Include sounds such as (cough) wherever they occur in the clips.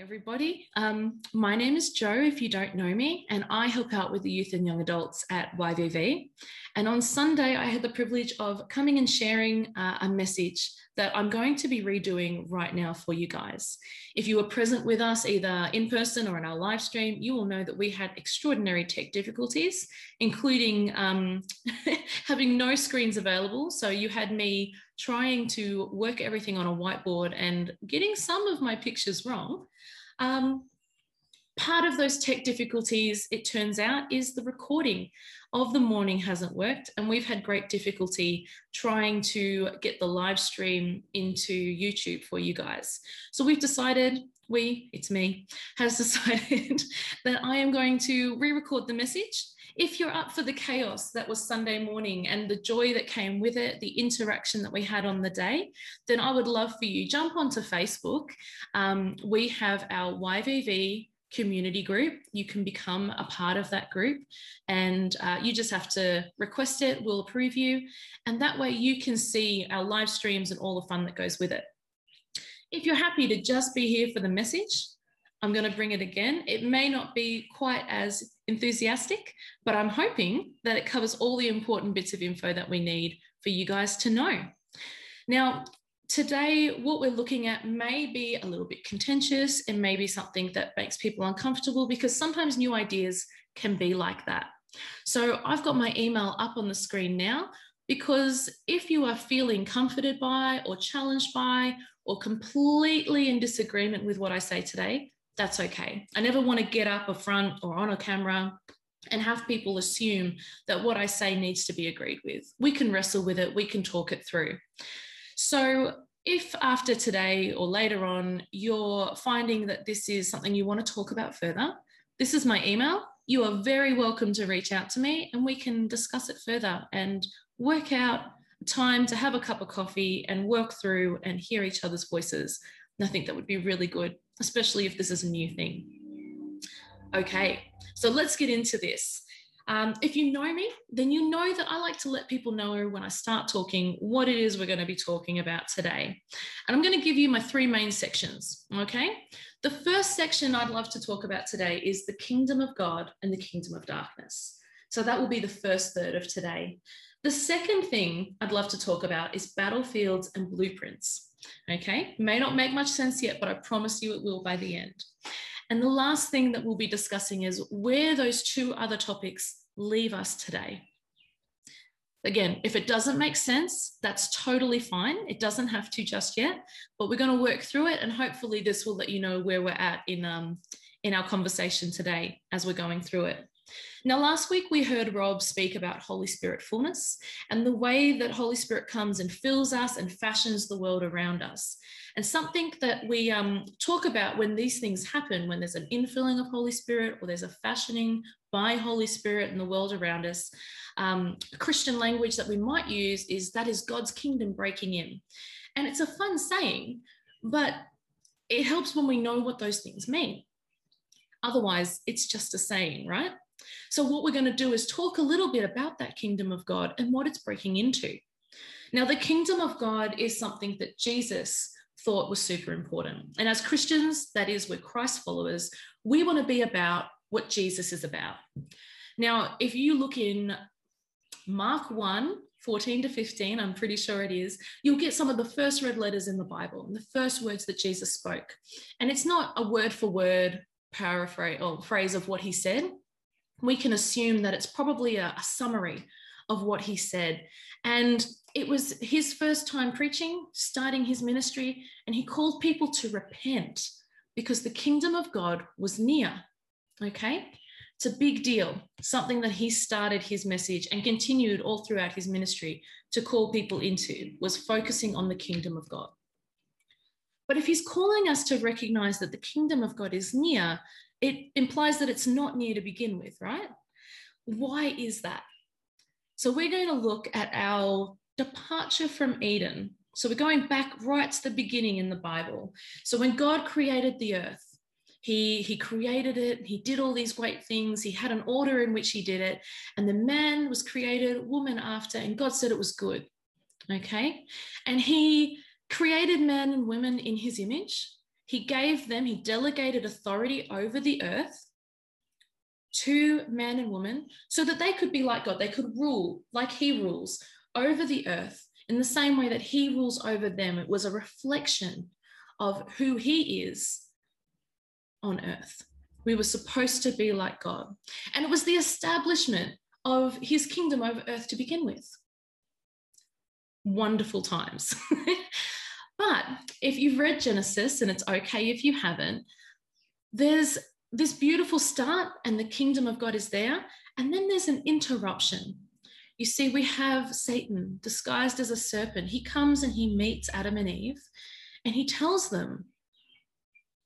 everybody. Um, my name is Joe, if you don't know me, and I help out with the youth and young adults at YVV. And on Sunday, I had the privilege of coming and sharing uh, a message that I'm going to be redoing right now for you guys. If you were present with us, either in person or in our live stream, you will know that we had extraordinary tech difficulties, including um, (laughs) having no screens available. So you had me trying to work everything on a whiteboard and getting some of my pictures wrong. Um, part of those tech difficulties, it turns out, is the recording of the morning hasn't worked. And we've had great difficulty trying to get the live stream into YouTube for you guys. So we've decided, we, it's me, has (laughs) decided that I am going to re record the message. If you're up for the chaos that was Sunday morning and the joy that came with it, the interaction that we had on the day, then I would love for you jump onto Facebook. Um, we have our YVV community group. You can become a part of that group and uh, you just have to request it, we'll approve you. And that way you can see our live streams and all the fun that goes with it. If you're happy to just be here for the message, I'm going to bring it again. It may not be quite as enthusiastic, but I'm hoping that it covers all the important bits of info that we need for you guys to know. Now, Today, what we're looking at may be a little bit contentious and maybe something that makes people uncomfortable because sometimes new ideas can be like that. So I've got my email up on the screen now because if you are feeling comforted by or challenged by or completely in disagreement with what I say today, that's okay. I never want to get up a front or on a camera and have people assume that what I say needs to be agreed with. We can wrestle with it, we can talk it through. So, if after today or later on you're finding that this is something you want to talk about further, this is my email. You are very welcome to reach out to me and we can discuss it further and work out time to have a cup of coffee and work through and hear each other's voices. I think that would be really good, especially if this is a new thing. Okay, so let's get into this. Um, if you know me, then you know that I like to let people know when I start talking what it is we're going to be talking about today. And I'm going to give you my three main sections. Okay. The first section I'd love to talk about today is the kingdom of God and the kingdom of darkness. So that will be the first third of today. The second thing I'd love to talk about is battlefields and blueprints. Okay, may not make much sense yet, but I promise you it will by the end. And the last thing that we'll be discussing is where those two other topics leave us today. Again, if it doesn't make sense, that's totally fine. It doesn't have to just yet, but we're going to work through it. And hopefully, this will let you know where we're at in, um, in our conversation today as we're going through it. Now, last week we heard Rob speak about Holy Spirit fullness and the way that Holy Spirit comes and fills us and fashions the world around us. And something that we um, talk about when these things happen, when there's an infilling of Holy Spirit or there's a fashioning by Holy Spirit in the world around us, um, Christian language that we might use is that is God's kingdom breaking in. And it's a fun saying, but it helps when we know what those things mean. Otherwise, it's just a saying, right? So, what we're going to do is talk a little bit about that kingdom of God and what it's breaking into. Now, the kingdom of God is something that Jesus thought was super important. And as Christians, that is, we're Christ followers, we want to be about what Jesus is about. Now, if you look in Mark 1, 14 to 15, I'm pretty sure it is, you'll get some of the first red letters in the Bible and the first words that Jesus spoke. And it's not a word for word paraphrase or phrase of what he said. We can assume that it's probably a, a summary of what he said. And it was his first time preaching, starting his ministry, and he called people to repent because the kingdom of God was near. Okay? It's a big deal, something that he started his message and continued all throughout his ministry to call people into, was focusing on the kingdom of God. But if he's calling us to recognize that the kingdom of God is near, it implies that it's not near to begin with, right? Why is that? So we're going to look at our departure from Eden. So we're going back right to the beginning in the Bible. So when God created the earth, he, he created it, he did all these great things, he had an order in which he did it, and the man was created, woman after, and God said it was good. Okay? And he created men and women in his image. he gave them, he delegated authority over the earth to man and woman so that they could be like God. They could rule like he rules over the earth in the same way that he rules over them. It was a reflection of who he is on earth. We were supposed to be like God. And it was the establishment of his kingdom over earth to begin with. Wonderful times. (laughs) but if you've read Genesis, and it's okay if you haven't, there's this beautiful start, and the kingdom of God is there. And then there's an interruption. You see, we have Satan disguised as a serpent. He comes and he meets Adam and Eve, and he tells them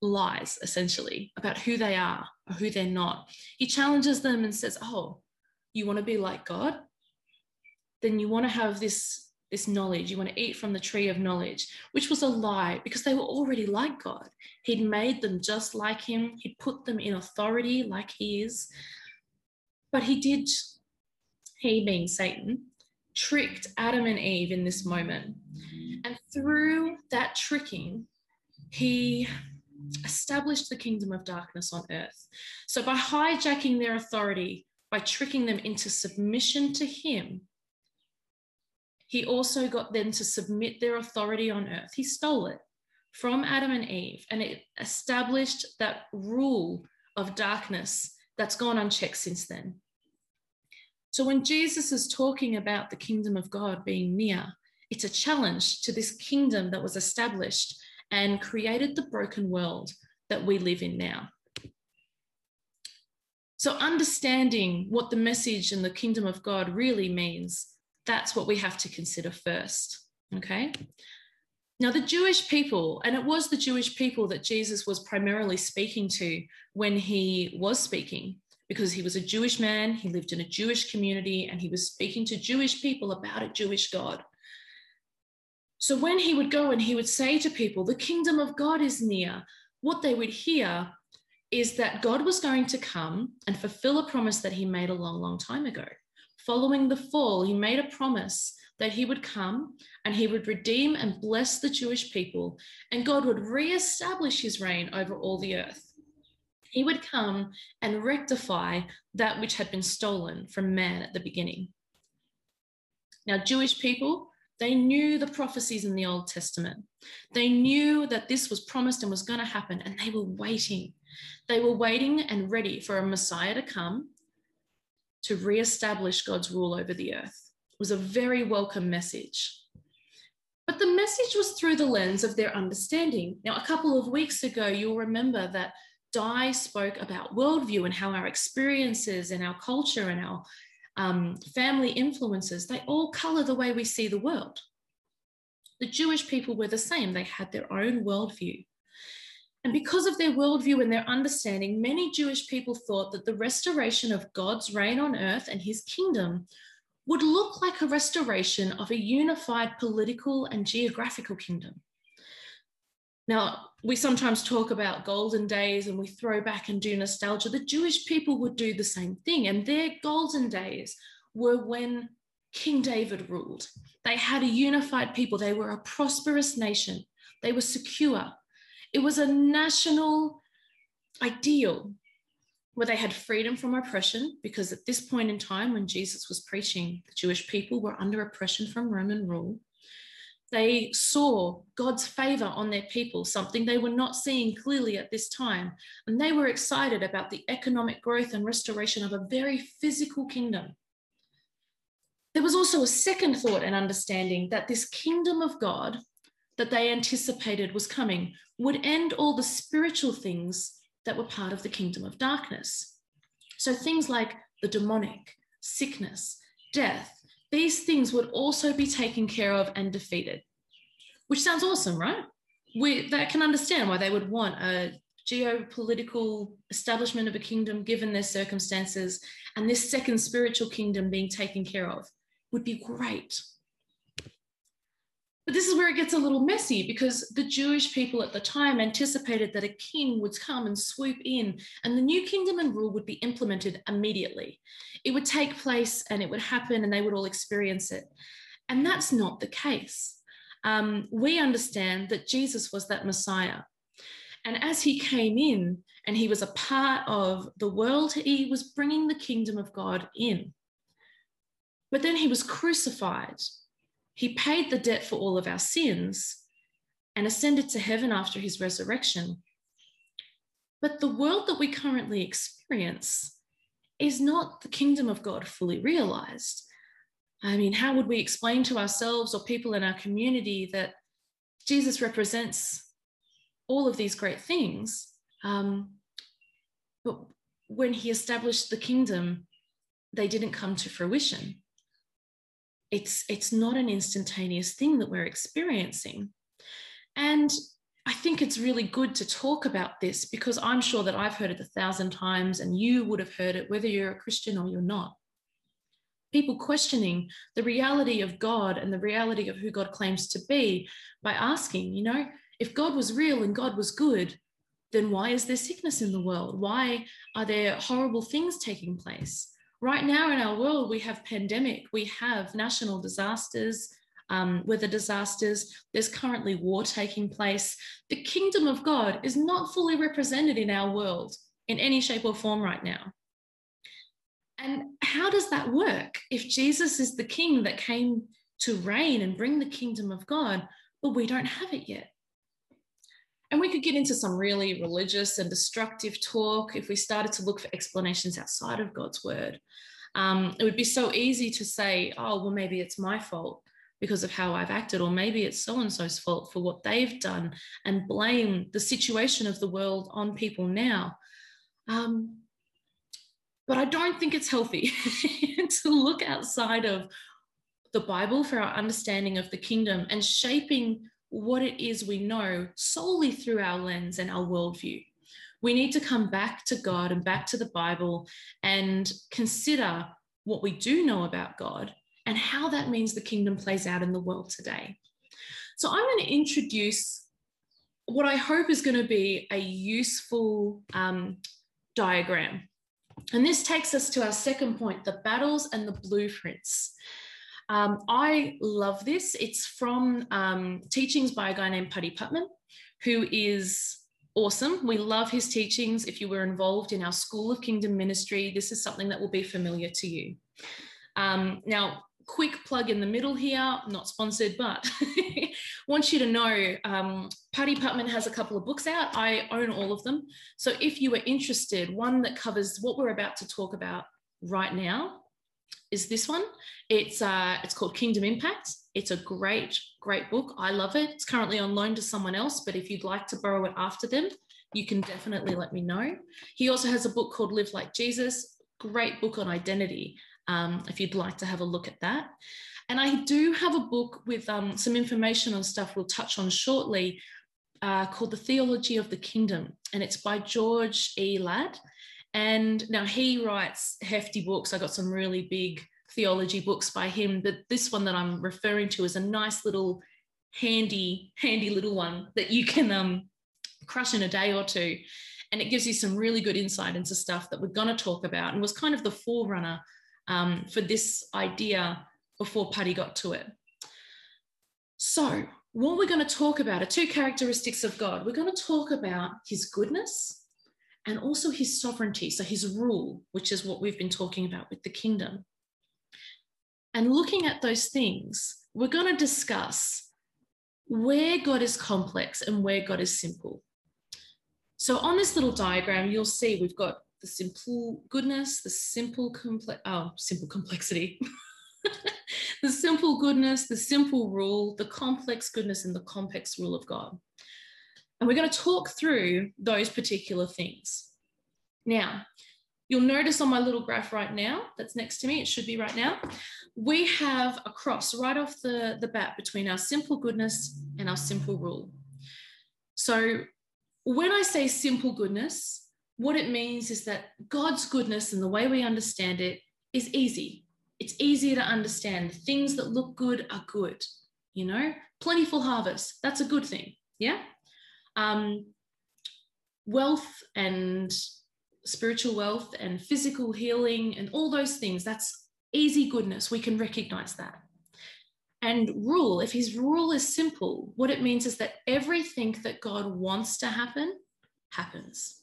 lies, essentially, about who they are or who they're not. He challenges them and says, Oh, you want to be like God? Then you want to have this this knowledge. You want to eat from the tree of knowledge, which was a lie because they were already like God. He'd made them just like Him, He'd put them in authority like He is. But He did, He being Satan, tricked Adam and Eve in this moment. And through that tricking, He established the kingdom of darkness on earth. So by hijacking their authority, by tricking them into submission to Him, he also got them to submit their authority on earth. He stole it from Adam and Eve, and it established that rule of darkness that's gone unchecked since then. So when Jesus is talking about the kingdom of God being near, it's a challenge to this kingdom that was established and created the broken world that we live in now. So, understanding what the message and the kingdom of God really means that's what we have to consider first. Okay. Now, the Jewish people, and it was the Jewish people that Jesus was primarily speaking to when he was speaking, because he was a Jewish man, he lived in a Jewish community, and he was speaking to Jewish people about a Jewish God. So when he would go and he would say to people, the kingdom of God is near, what they would hear is that God was going to come and fulfill a promise that he made a long, long time ago following the fall, he made a promise that he would come and he would redeem and bless the Jewish people, and God would reestablish his reign over all the earth. He would come and rectify that which had been stolen from man at the beginning. Now, Jewish people, they knew the prophecies in the Old Testament. They knew that this was promised and was going to happen, and they were waiting. They were waiting and ready for a Messiah to come to re-establish God's rule over the earth. It was a very welcome message. But the message was through the lens of their understanding. Now, a couple of weeks ago, you'll remember that Di spoke about worldview and how our experiences and our culture and our um, family influences, they all color the way we see the world. The Jewish people were the same. They had their own worldview. And because of their worldview and their understanding, many Jewish people thought that the restoration of God's reign on earth and his kingdom would look like a restoration of a unified political and geographical kingdom. Now, we sometimes talk about golden days and we throw back and do nostalgia. The Jewish people would do the same thing, and their golden days were when King David ruled. They had a unified people, they were a prosperous nation, they were secure, it was a national ideal where they had freedom from oppression, because at this point in time, when Jesus was preaching, the Jewish people were under oppression from Roman rule. They saw God's favor on their people, something they were not seeing clearly at this time. And they were excited about the economic growth and restoration of a very physical kingdom. There was also a second thought and understanding that this kingdom of God that they anticipated was coming would end all the spiritual things that were part of the kingdom of darkness. So things like the demonic, sickness, death, these things would also be taken care of and defeated, which sounds awesome, right? We that can understand why they would want a geopolitical establishment of a kingdom given their circumstances and this second spiritual kingdom being taken care of would be great. But this is where it gets a little messy because the Jewish people at the time anticipated that a king would come and swoop in and the new kingdom and rule would be implemented immediately. It would take place and it would happen and they would all experience it. And that's not the case. Um, we understand that Jesus was that Messiah. And as he came in and he was a part of the world, he was bringing the kingdom of God in. But then he was crucified. He paid the debt for all of our sins and ascended to heaven after his resurrection. But the world that we currently experience is not the kingdom of God fully realized. I mean, how would we explain to ourselves or people in our community that Jesus represents all of these great things? Um, but when he established the kingdom, they didn't come to fruition. It's, it's not an instantaneous thing that we're experiencing. And I think it's really good to talk about this because I'm sure that I've heard it a thousand times and you would have heard it, whether you're a Christian or you're not people questioning the reality of God and the reality of who God claims to be by asking, you know, if God was real and God was good, then why is there sickness in the world? Why are there horrible things taking place? Right now in our world, we have pandemic, we have national disasters, um, weather disasters. There's currently war taking place. The kingdom of God is not fully represented in our world in any shape or form right now. And how does that work if Jesus is the king that came to reign and bring the kingdom of God, but we don't have it yet? And we could get into some really religious and destructive talk if we started to look for explanations outside of God's word. Um, it would be so easy to say, oh, well, maybe it's my fault because of how I've acted, or maybe it's so and so's fault for what they've done, and blame the situation of the world on people now. Um, but I don't think it's healthy (laughs) to look outside of the Bible for our understanding of the kingdom and shaping what it is we know solely through our lens and our worldview. We need to come back to God and back to the Bible and consider what we do know about God and how that means the kingdom plays out in the world today. So, I'm going to introduce what I hope is going to be a useful um, diagram and this takes us to our second point the battles and the blueprints. Um, I love this. It's from um, teachings by a guy named Putty Putman, who is awesome. We love his teachings. If you were involved in our School of Kingdom ministry, this is something that will be familiar to you. Um, now, quick plug in the middle here, not sponsored, but (laughs) want you to know um, Putty Putman has a couple of books out. I own all of them. So if you are interested, one that covers what we're about to talk about right now is this one. It's uh, it's called Kingdom Impact. It's a great, great book. I love it. It's currently on loan to someone else, but if you'd like to borrow it after them, you can definitely let me know. He also has a book called Live Like Jesus, great book on identity um, if you'd like to have a look at that. And I do have a book with um, some information on stuff we'll touch on shortly uh, called The Theology of the Kingdom. And it's by George E. Ladd. And now he writes hefty books. I got some really big theology books by him, but this one that I'm referring to is a nice little handy, handy little one that you can um, crush in a day or two. And it gives you some really good insight into stuff that we're going to talk about and was kind of the forerunner um, for this idea before Putty got to it. So, what we're going to talk about are two characteristics of God. We're going to talk about his goodness and also his sovereignty, so his rule, which is what we've been talking about with the kingdom. And looking at those things, we're going to discuss where God is complex and where God is simple. So on this little diagram, you'll see we've got the simple goodness, the simple complex, oh, simple complexity, (laughs) the simple goodness, the simple rule, the complex goodness, and the complex rule of God. And we're going to talk through those particular things. Now, you'll notice on my little graph right now, that's next to me, it should be right now, we have a cross right off the, the bat between our simple goodness and our simple rule. So when I say simple goodness, what it means is that God's goodness and the way we understand it is easy. It's easier to understand. Things that look good are good, you know? Plentiful harvest, that's a good thing. Yeah. Um, wealth and spiritual wealth and physical healing and all those things, that's easy goodness. We can recognize that. And rule, if his rule is simple, what it means is that everything that God wants to happen happens.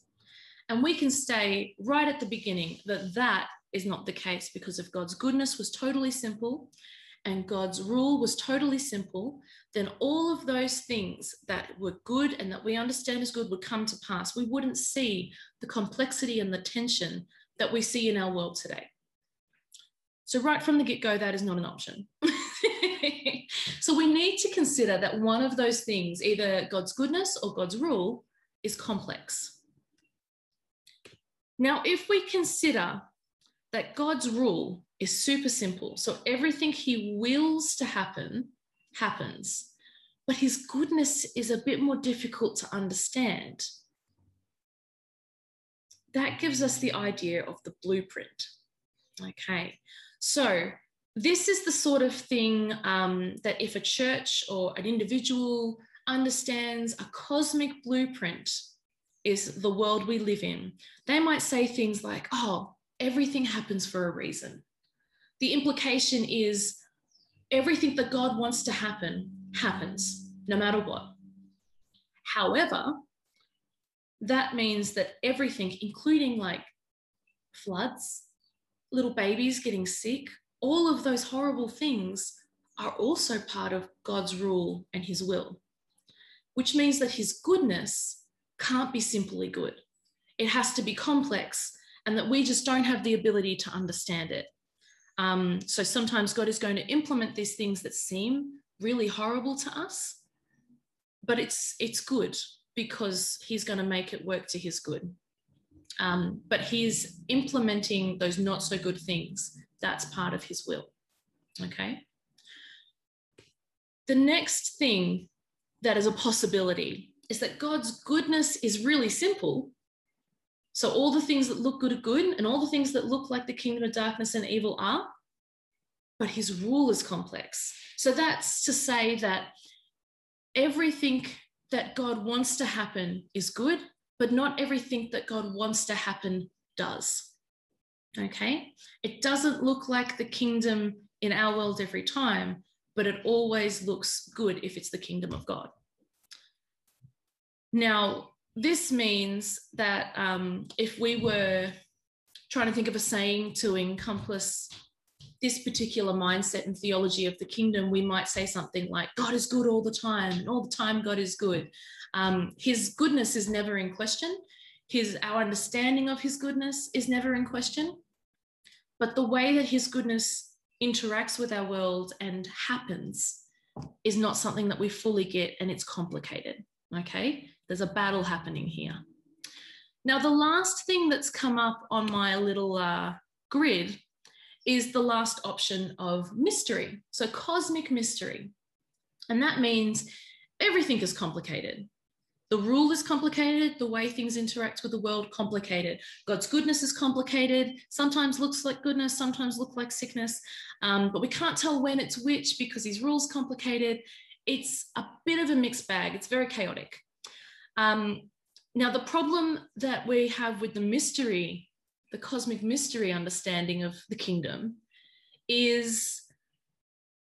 And we can stay right at the beginning that that is not the case because if God's goodness was totally simple and God's rule was totally simple, then all of those things that were good and that we understand as good would come to pass. We wouldn't see the complexity and the tension that we see in our world today. So, right from the get go, that is not an option. (laughs) so, we need to consider that one of those things, either God's goodness or God's rule, is complex. Now, if we consider that God's rule is super simple, so everything he wills to happen happens, but his goodness is a bit more difficult to understand. That gives us the idea of the blueprint. Okay, so this is the sort of thing um, that if a church or an individual understands a cosmic blueprint is the world we live in, they might say things like, oh, everything happens for a reason. The implication is everything that God wants to happen happens, no matter what. However, that means that everything, including like floods, little babies getting sick, all of those horrible things are also part of God's rule and his will, which means that his goodness can't be simply good. It has to be complex and that we just don't have the ability to understand it. Um, so sometimes God is going to implement these things that seem really horrible to us, but it's it's good because He's going to make it work to His good. Um, but He's implementing those not so good things. That's part of His will. Okay. The next thing that is a possibility is that God's goodness is really simple, so all the things that look good are good, and all the things that look like the kingdom of darkness and evil are, but his rule is complex. So that's to say that everything that God wants to happen is good, but not everything that God wants to happen does. Okay? It doesn't look like the kingdom in our world every time, but it always looks good if it's the kingdom of God. Now, this means that um, if we were trying to think of a saying to encompass this particular mindset and theology of the kingdom, we might say something like, God is good all the time, and all the time God is good. Um, his goodness is never in question. His, our understanding of his goodness is never in question. But the way that his goodness interacts with our world and happens is not something that we fully get, and it's complicated. Okay. There's a battle happening here. Now, the last thing that's come up on my little uh, grid is the last option of mystery. So, cosmic mystery. And that means everything is complicated. The rule is complicated, the way things interact with the world complicated. God's goodness is complicated, sometimes looks like goodness, sometimes look like sickness, um, but we can't tell when it's which because his rule's complicated. It's a bit of a mixed bag, it's very chaotic. Um, now, the problem that we have with the mystery, the cosmic mystery understanding of the kingdom, is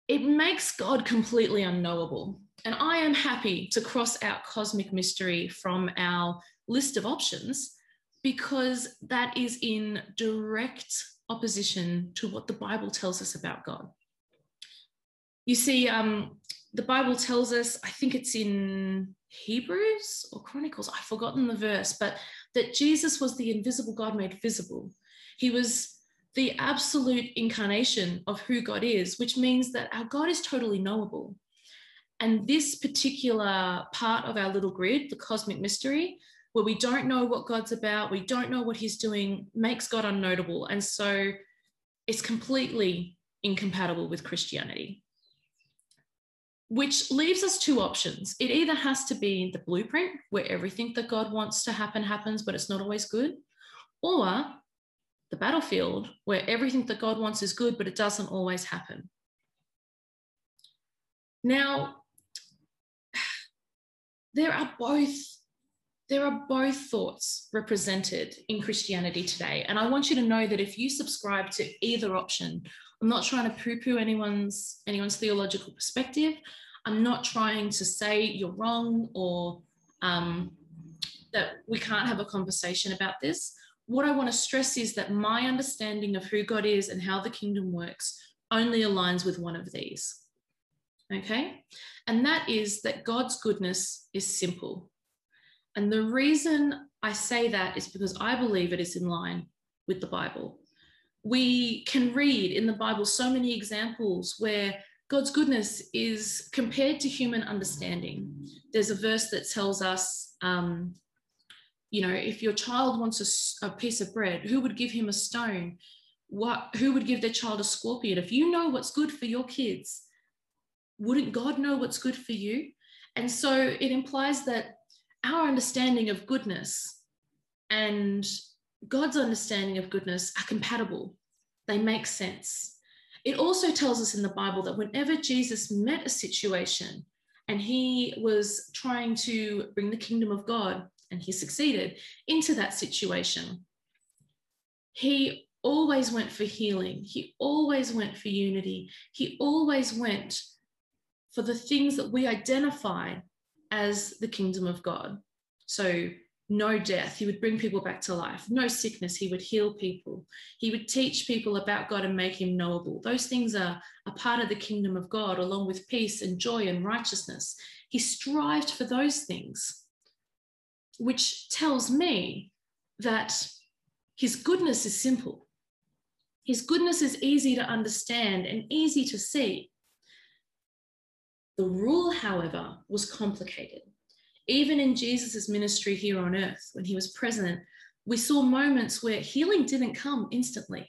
it makes God completely unknowable. And I am happy to cross out cosmic mystery from our list of options because that is in direct opposition to what the Bible tells us about God. You see, um, the Bible tells us, I think it's in Hebrews or Chronicles, I've forgotten the verse, but that Jesus was the invisible God made visible. He was the absolute incarnation of who God is, which means that our God is totally knowable. And this particular part of our little grid, the cosmic mystery, where we don't know what God's about, we don't know what he's doing, makes God unnotable. And so it's completely incompatible with Christianity which leaves us two options. It either has to be the blueprint where everything that God wants to happen happens, but it's not always good, or the battlefield where everything that God wants is good, but it doesn't always happen. Now, there are both there are both thoughts represented in Christianity today. And I want you to know that if you subscribe to either option, I'm not trying to poo-poo anyone's anyone's theological perspective. I'm not trying to say you're wrong or um, that we can't have a conversation about this. What I want to stress is that my understanding of who God is and how the kingdom works only aligns with one of these. Okay? And that is that God's goodness is simple. And the reason I say that is because I believe it is in line with the Bible. We can read in the Bible so many examples where God's goodness is compared to human understanding. There's a verse that tells us, um, you know, if your child wants a, a, piece of bread, who would give him a stone? What, who would give their child a scorpion? If you know what's good for your kids, wouldn't God know what's good for you? And so it implies that our understanding of goodness and God's understanding of goodness are compatible, they make sense. It also tells us in the Bible that whenever Jesus met a situation and he was trying to bring the kingdom of God, and he succeeded into that situation, he always went for healing. He always went for unity. He always went for the things that we identify as the kingdom of God. So no death. He would bring people back to life. No sickness. He would heal people. He would teach people about God and make him knowable. Those things are a part of the kingdom of God, along with peace and joy and righteousness. He strived for those things, which tells me that his goodness is simple. His goodness is easy to understand and easy to see. The rule, however, was complicated even in Jesus' ministry here on earth, when he was present, we saw moments where healing didn't come instantly.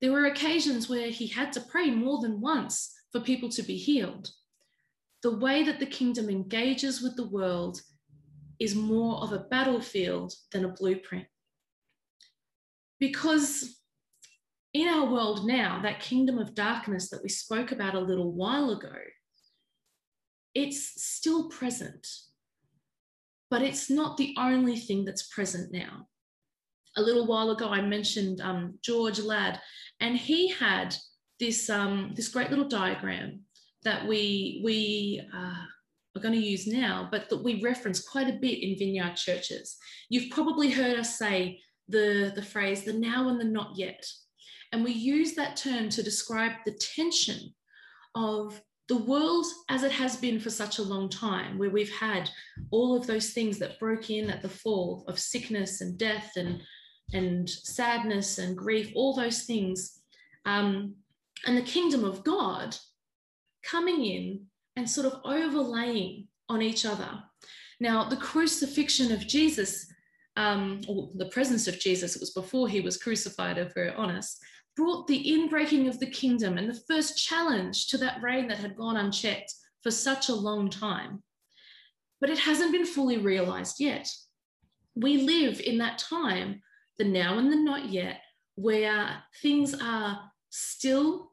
There were occasions where he had to pray more than once for people to be healed. The way that the kingdom engages with the world is more of a battlefield than a blueprint. Because in our world now, that kingdom of darkness that we spoke about a little while ago, it's still present but it's not the only thing that's present now. A little while ago, I mentioned um, George Ladd, and he had this, um, this great little diagram that we, we uh, are going to use now, but that we reference quite a bit in vineyard churches. You've probably heard us say the, the phrase, the now and the not yet. And we use that term to describe the tension of the world as it has been for such a long time, where we've had all of those things that broke in at the fall of sickness and death and, and sadness and grief, all those things, um, and the kingdom of God coming in and sort of overlaying on each other. Now, the crucifixion of Jesus, um, or the presence of Jesus, it was before he was crucified, if we're honest, brought the inbreaking of the kingdom and the first challenge to that reign that had gone unchecked for such a long time. But it hasn't been fully realized yet. We live in that time, the now and the not yet, where things are still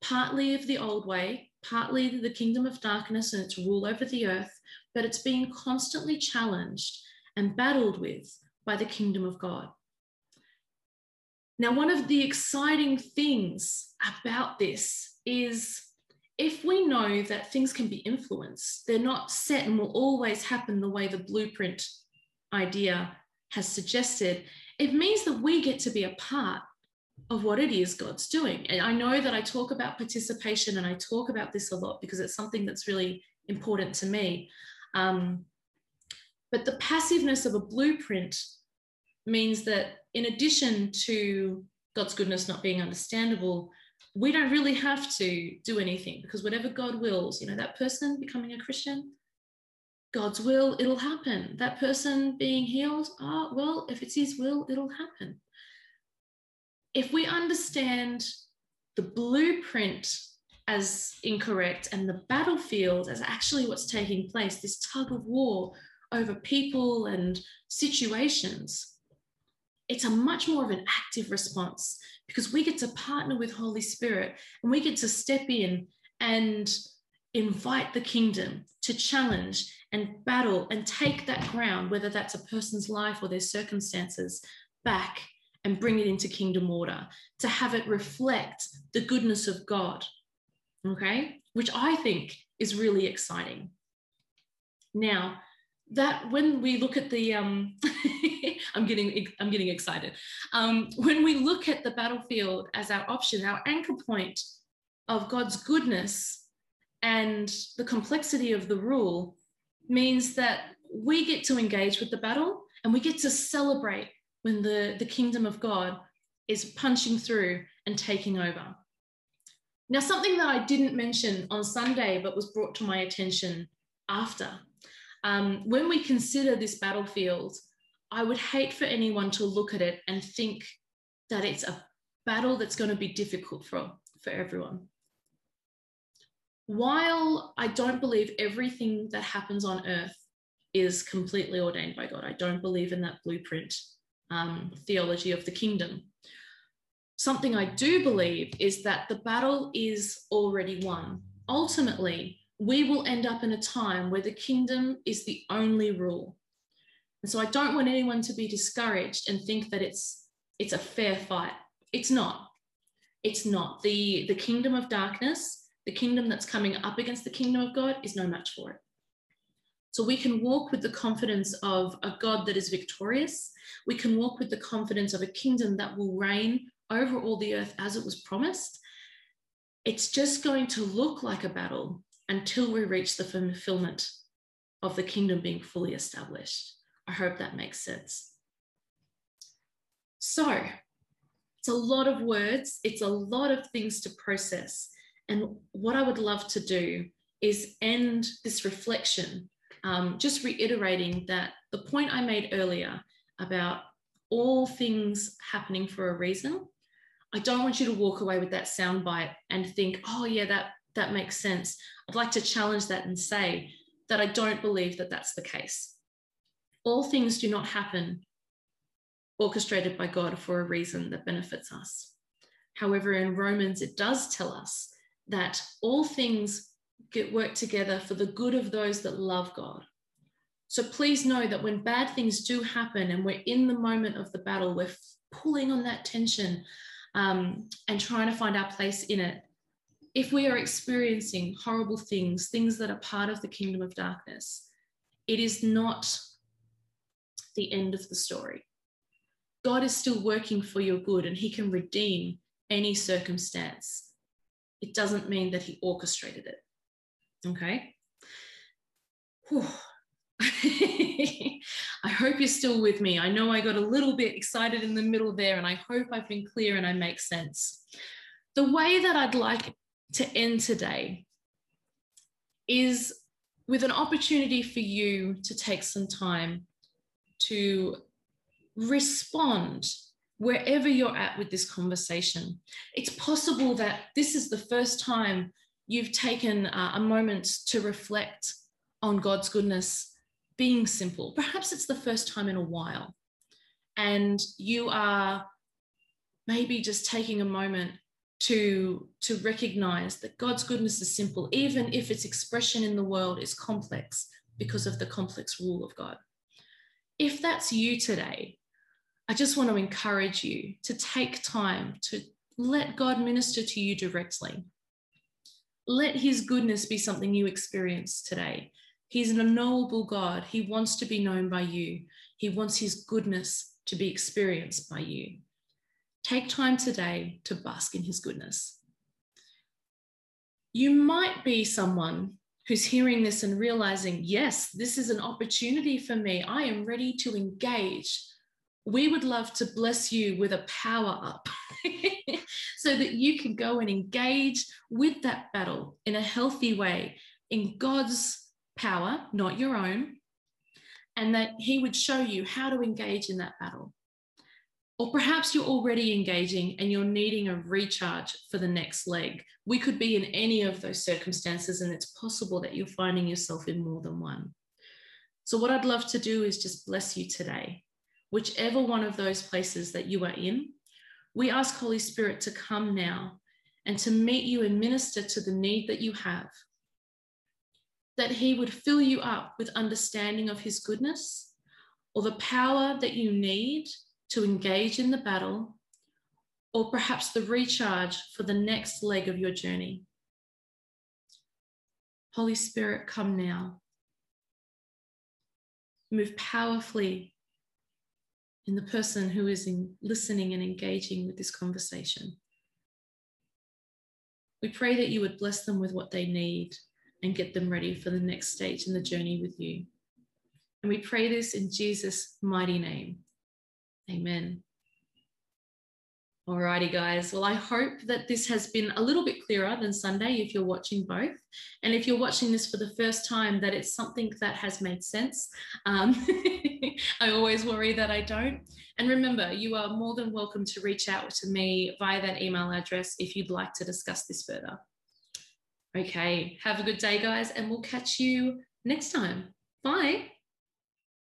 partly of the old way, partly the kingdom of darkness and its rule over the earth, but it's being constantly challenged and battled with by the kingdom of God. Now, one of the exciting things about this is if we know that things can be influenced, they're not set and will always happen the way the blueprint idea has suggested, it means that we get to be a part of what it is God's doing. And I know that I talk about participation and I talk about this a lot because it's something that's really important to me. Um, but the passiveness of a blueprint means that in addition to God's goodness not being understandable, we don't really have to do anything because whatever God wills, you know, that person becoming a Christian, God's will, it'll happen. That person being healed, ah, oh, well, if it's His will, it'll happen. If we understand the blueprint as incorrect and the battlefield as actually what's taking place, this tug of war over people and situations, it's a much more of an active response because we get to partner with Holy Spirit and we get to step in and invite the kingdom to challenge and battle and take that ground, whether that's a person's life or their circumstances, back and bring it into kingdom order, to have it reflect the goodness of God. Okay, which I think is really exciting. Now, that when we look at the um, (laughs) I'm getting I'm getting excited. Um, when we look at the battlefield as our option, our anchor point of God's goodness and the complexity of the rule means that we get to engage with the battle and we get to celebrate when the, the kingdom of God is punching through and taking over. Now, something that I didn't mention on Sunday but was brought to my attention after. Um, when we consider this battlefield, I would hate for anyone to look at it and think that it's a battle that's going to be difficult for, for everyone. While I don't believe everything that happens on earth is completely ordained by God, I don't believe in that blueprint um, theology of the kingdom. Something I do believe is that the battle is already won. Ultimately, we will end up in a time where the kingdom is the only rule. And so I don't want anyone to be discouraged and think that it's it's a fair fight. It's not. It's not. The, the kingdom of darkness, the kingdom that's coming up against the kingdom of God, is no match for it. So we can walk with the confidence of a God that is victorious. We can walk with the confidence of a kingdom that will reign over all the earth as it was promised. It's just going to look like a battle until we reach the fulfillment of the kingdom being fully established. I hope that makes sense. So, it's a lot of words, it's a lot of things to process. And what I would love to do is end this reflection, um, just reiterating that the point I made earlier about all things happening for a reason. I don't want you to walk away with that soundbite and think, oh, yeah, that, that makes sense. I'd like to challenge that and say that I don't believe that that's the case. All things do not happen orchestrated by God for a reason that benefits us. However, in Romans, it does tell us that all things get work together for the good of those that love God. So please know that when bad things do happen and we're in the moment of the battle, we're pulling on that tension um, and trying to find our place in it. If we are experiencing horrible things, things that are part of the kingdom of darkness, it is not the end of the story. God is still working for your good and he can redeem any circumstance. It doesn't mean that he orchestrated it. Okay? (laughs) I hope you're still with me. I know I got a little bit excited in the middle there, and I hope I've been clear and I make sense. The way that I'd like to end today is with an opportunity for you to take some time to respond wherever you're at with this conversation. It's possible that this is the first time you've taken uh, a moment to reflect on God's goodness being simple. Perhaps it's the first time in a while, and you are maybe just taking a moment to to recognize that God's goodness is simple, even if its expression in the world is complex because of the complex rule of God. If that's you today, I just want to encourage you to take time to let God minister to you directly. Let his goodness be something you experience today. He's an unknowable God. He wants to be known by you. He wants his goodness to be experienced by you. Take time today to bask in his goodness. You might be someone who's hearing this and realizing, yes, this is an opportunity for me. I am ready to engage. We would love to bless you with a power up (laughs) so that you can go and engage with that battle in a healthy way in God's power, not your own, and that He would show you how to engage in that battle. Or perhaps you're already engaging and you're needing a recharge for the next leg. We could be in any of those circumstances, and it's possible that you're finding yourself in more than one. So, what I'd love to do is just bless you today, whichever one of those places that you are in. We ask Holy Spirit to come now and to meet you and minister to the need that you have that He would fill you up with understanding of His goodness or the power that you need to engage in the battle, or perhaps the recharge for the next leg of your journey. Holy Spirit, come now. move powerfully in the person who is in listening and engaging with this conversation. We pray that you would bless them with what they need and get them ready for the next stage in the journey with you. And we pray this in Jesus' mighty name. Amen. Alrighty, guys. Well, I hope that this has been a little bit clearer than Sunday if you're watching both. And if you're watching this for the first time, that it's something that has made sense. Um, (laughs) I always worry that I don't. And remember, you are more than welcome to reach out to me via that email address if you'd like to discuss this further. Okay, have a good day, guys, and we'll catch you next time. Bye.